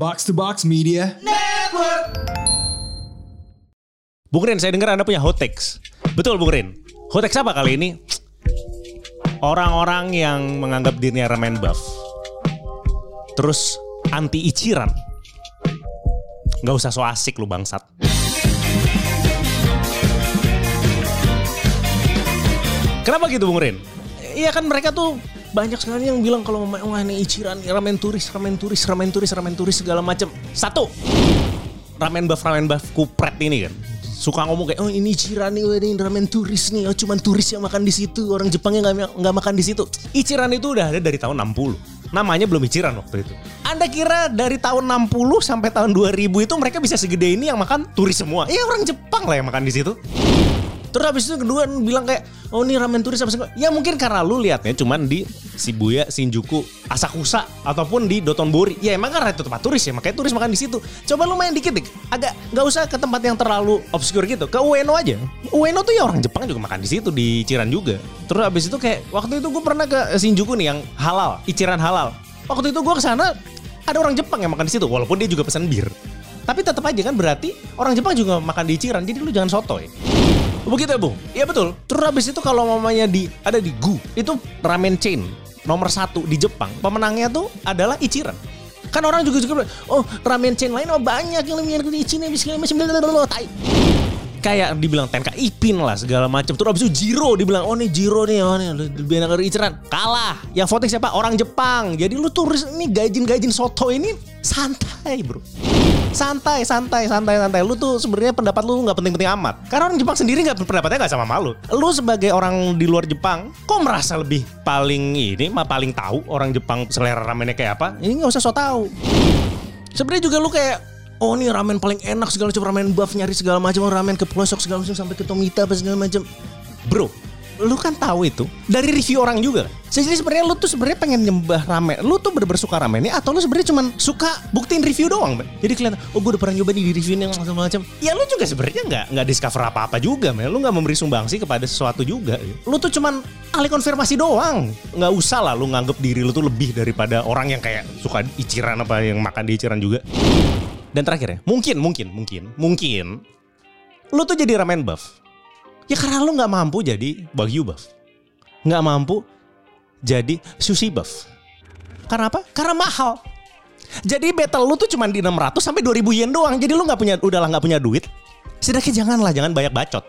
Box to Box Media. Bung Rin, saya dengar Anda punya hot takes. Betul, Bung Rin. Hot takes apa kali ini? Orang-orang yang menganggap dirinya ramen buff. Terus anti iciran. Nggak usah so asik lu bangsat. Kenapa gitu Bung Rin? Iya kan mereka tuh banyak sekali yang bilang kalau wah ini iciran ramen turis, ramen turis, ramen turis, ramen turis segala macam. Satu, ramen buff ramen buff kupret ini kan. Suka ngomong kayak oh ini Ichiran nih wah, ini ramen turis nih oh cuman turis yang makan di situ orang Jepangnya nggak nggak makan di situ. Ichiran itu udah ada dari tahun 60 namanya belum Ichiran waktu itu. Anda kira dari tahun 60 sampai tahun 2000 itu mereka bisa segede ini yang makan turis semua? Iya orang Jepang lah yang makan di situ Terus habis itu kedua bilang kayak oh ini ramen turis apa. Ya mungkin karena lu liatnya cuman di Shibuya, Shinjuku, Asakusa ataupun di Dotonbori. Ya emang kan itu tempat turis ya, makanya turis makan di situ. Coba lu main dikit dik. Agak nggak usah ke tempat yang terlalu obscure gitu. Ke Ueno aja. Ueno tuh ya orang Jepang juga makan di situ di Ichiran juga. Terus habis itu kayak waktu itu gue pernah ke Shinjuku nih yang halal, Ichiran halal. Waktu itu gue ke sana ada orang Jepang yang makan di situ walaupun dia juga pesan bir. Tapi tetap aja kan berarti orang Jepang juga makan di Ichiran. Jadi lu jangan sotoy. Begitu ya Bung? Iya betul. Terus habis itu kalau mamanya di ada di Gu itu ramen chain nomor satu di Jepang. Pemenangnya tuh adalah Ichiran. Kan orang juga juga oh ramen chain lain oh banyak yang lebih enak Ichiran segala macam tai. Kayak dibilang Tenka Ipin lah segala macam. Terus habis itu Jiro dibilang oh nih Jiro nih oh nih lebih enak dari Ichiran. Kalah. Yang voting siapa? Orang Jepang. Jadi lu turis ini gajin-gajin soto ini santai bro santai santai santai santai. Lu tuh sebenarnya pendapat lu nggak penting-penting amat. Karena orang Jepang sendiri nggak pendapatnya nggak sama malu. Lu sebagai orang di luar Jepang kok merasa lebih paling ini mah paling tahu orang Jepang selera ramennya kayak apa? Ini nggak usah so tahu. Sebenarnya juga lu kayak oh ini ramen paling enak segala macam ramen buff nyari segala macam ramen ke pelosok segala macam sampai ke Tomita apa segala macam. Bro lu kan tahu itu dari review orang juga. Jadi sebenarnya lu tuh sebenarnya pengen nyembah ramen. Lu tuh bener-bener suka ramen ini atau lu sebenarnya cuman suka buktiin review doang, man. Jadi kelihatan, oh gue udah pernah nyoba nih di review yang macam-macam. Ya lu juga sebenarnya nggak nggak discover apa-apa juga, man. Lu nggak memberi sumbangsi kepada sesuatu juga. Lu tuh cuman ahli konfirmasi doang. Nggak usah lah lu nganggep diri lu tuh lebih daripada orang yang kayak suka iciran apa yang makan di iciran juga. Dan terakhir ya, mungkin, mungkin, mungkin, mungkin, lu tuh jadi ramen buff Ya karena lu nggak mampu jadi Wagyu buff. Nggak mampu jadi sushi buff. Karena apa? Karena mahal. Jadi battle lu tuh cuma di 600 sampai 2000 yen doang. Jadi lu nggak punya udahlah nggak punya duit. Sedangkan janganlah jangan banyak bacot.